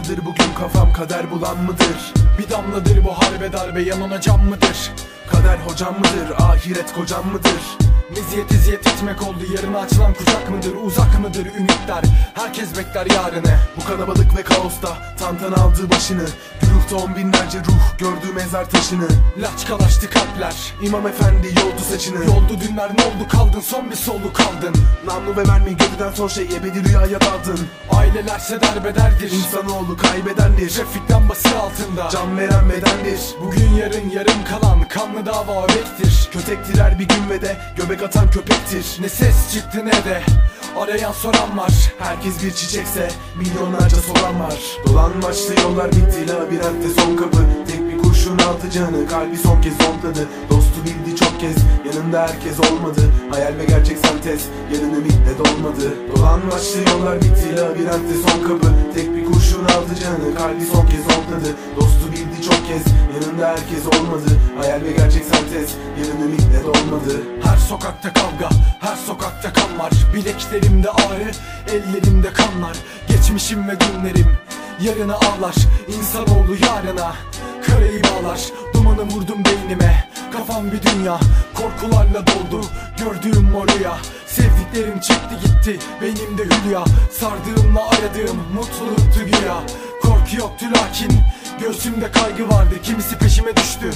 mıdır bugün kafam kader bulan mıdır? Bir damladır bu harbe darbe yanına cam mıdır? Kader hocam mıdır ahiret kocam mıdır? Meziyet eziyet etmek oldu yarına açılan kucak mıdır uzak mıdır? Ümitler Herkes bekler yarını Bu kalabalık ve kaosta tantan aldı başını Gürültü on binlerce ruh gördü mezar taşını. Laçkalaştı kalpler İmam efendi yoldu saçını. Yoldu dünler ne oldu kaldın? Son bir solu kaldın. Namlu ve mermi geriden son şey ebedi rüyaya daldın. Ailelerse derbederdir İnsanoğlu kaybedendir. Trafikten bası altında Can veren bedendir. Bugün yarın yarım kalan kanlı dava öbektir Kötektir her bir gün ve de göbek atan köpektir. Ne ses çıktı ne de arayan soran var Herkes bir çiçekse milyonlarca soran var. Dolanmaçlı yollar bitti labirentte son kapı. Tek bir kurşun altı canı kalbi son kez zonkladı Dostu bildi çok kez yanında herkes olmadı. Hayal ve gerçek sentez yarın ümitle dolmadı. Dolanmaçlı yollar bitti labirentte son kapı. Tek bir kurşun altı canı kalbi son kez zonkladı Dostu bildi çok kez yanında herkes olmadı. Hayal ve gerçek sentez yarın ümitle dolmadı. Her sokakta var Bileklerimde ağrı, ellerimde kanlar. Geçmişim ve günlerim yarına ağlar İnsanoğlu yarına Karayı bağlar, dumanı vurdum beynime Kafam bir dünya, korkularla doldu Gördüğüm o rüya Sevdiklerim çekti gitti, beynimde hülya. Sardığımla aradığım mutluluktu güya. Korku yoktu lakin Göğsümde kaygı vardı, kimisi peşime düştü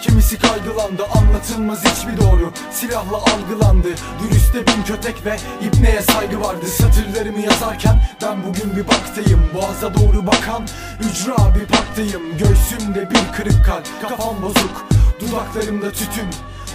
Kimisi kaygılandı anlatılmaz hiçbir doğru. Silahla algılandı Dürüste bin kötek ve ibneye saygı vardı. Satırlarımı yazarken ben bugün bir baktayım. Boğaza doğru bakan ücra bir parktayım. Göğsümde bir kırık kalp kafam bozuk. Dudaklarımda tütün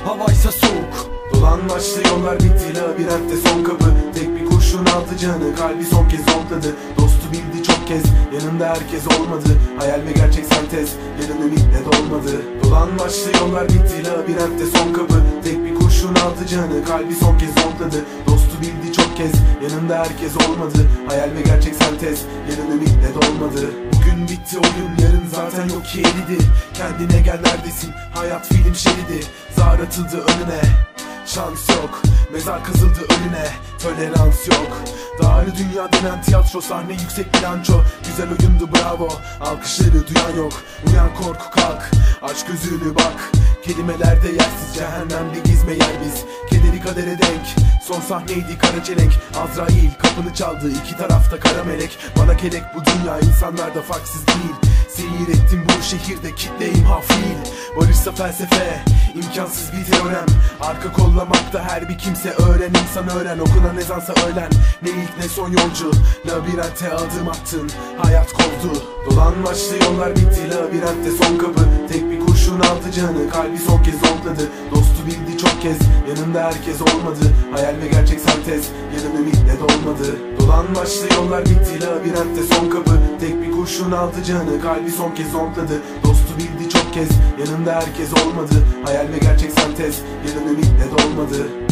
havaysa soğuk. Dolanmaçlı yollar bitti labirentte son kapı. Tek bir kurşun altı canı kalbi son kez zonkladı Dostu bildi kez yanında herkes olmadı. Hayal ve gerçek sentez yarın ümitle dolmadı. Dolanmaçlı yollar bitti labirentte son kapı. Tek bir kurşun altı canı kalbi son kez zonkladı. Dostu bildi çok kez yanında herkes olmadı. Hayal ve gerçek sentez yarın ümitle dolmadı. Bugün bitti oyun yarın zaten yok ki eridi Kendine gel neredesin? Hayat film şeridi. Zar atıldı önüne Şans yok. Mezar kazıldı önüne. Tolerans yok. Dağrı dünya denen tiyatro sahne yüksek bilanço. Güzel oyundu bravo. Alkışları duyan yok. Uyan korku kalk. Aç gözünü bak. Kelimelerde yersiz cehennemde gizme yer biz. Kederi kadere denk. Son sahneydi kara çelenk. Azrail kapını çaldı iki tarafta kara melek. Bana kelek bu dünya insanlarda farksız değil. Seyir ettim bu şehirde kitleyim hafil Barışsa felsefe imkansız bir teorem. Arka kollamakta her bir kimse öğren insan öğren Okunan ezansa öğlen Ne ilk ne son yolcu Labirente adım attın Hayat kovdu. Dolanmaçlı yollar bitti Labirentte son kapı. Tek bir kurşun altı canı Kalbi son kez zonkladı Dostu bildi çok kez Yanında herkes olmadı. Hayal ve gerçek sentez Yarın ümitle dolmadı Dolanmaçlı yollar bitti Labirentte son kapı. Tek bir kurşun altı canı Kalbi son kez zonkladı. Dostu bildi çok kez Yanında herkes olmadı. Hayal ve gerçek sentez Yarın ümitle dolmadı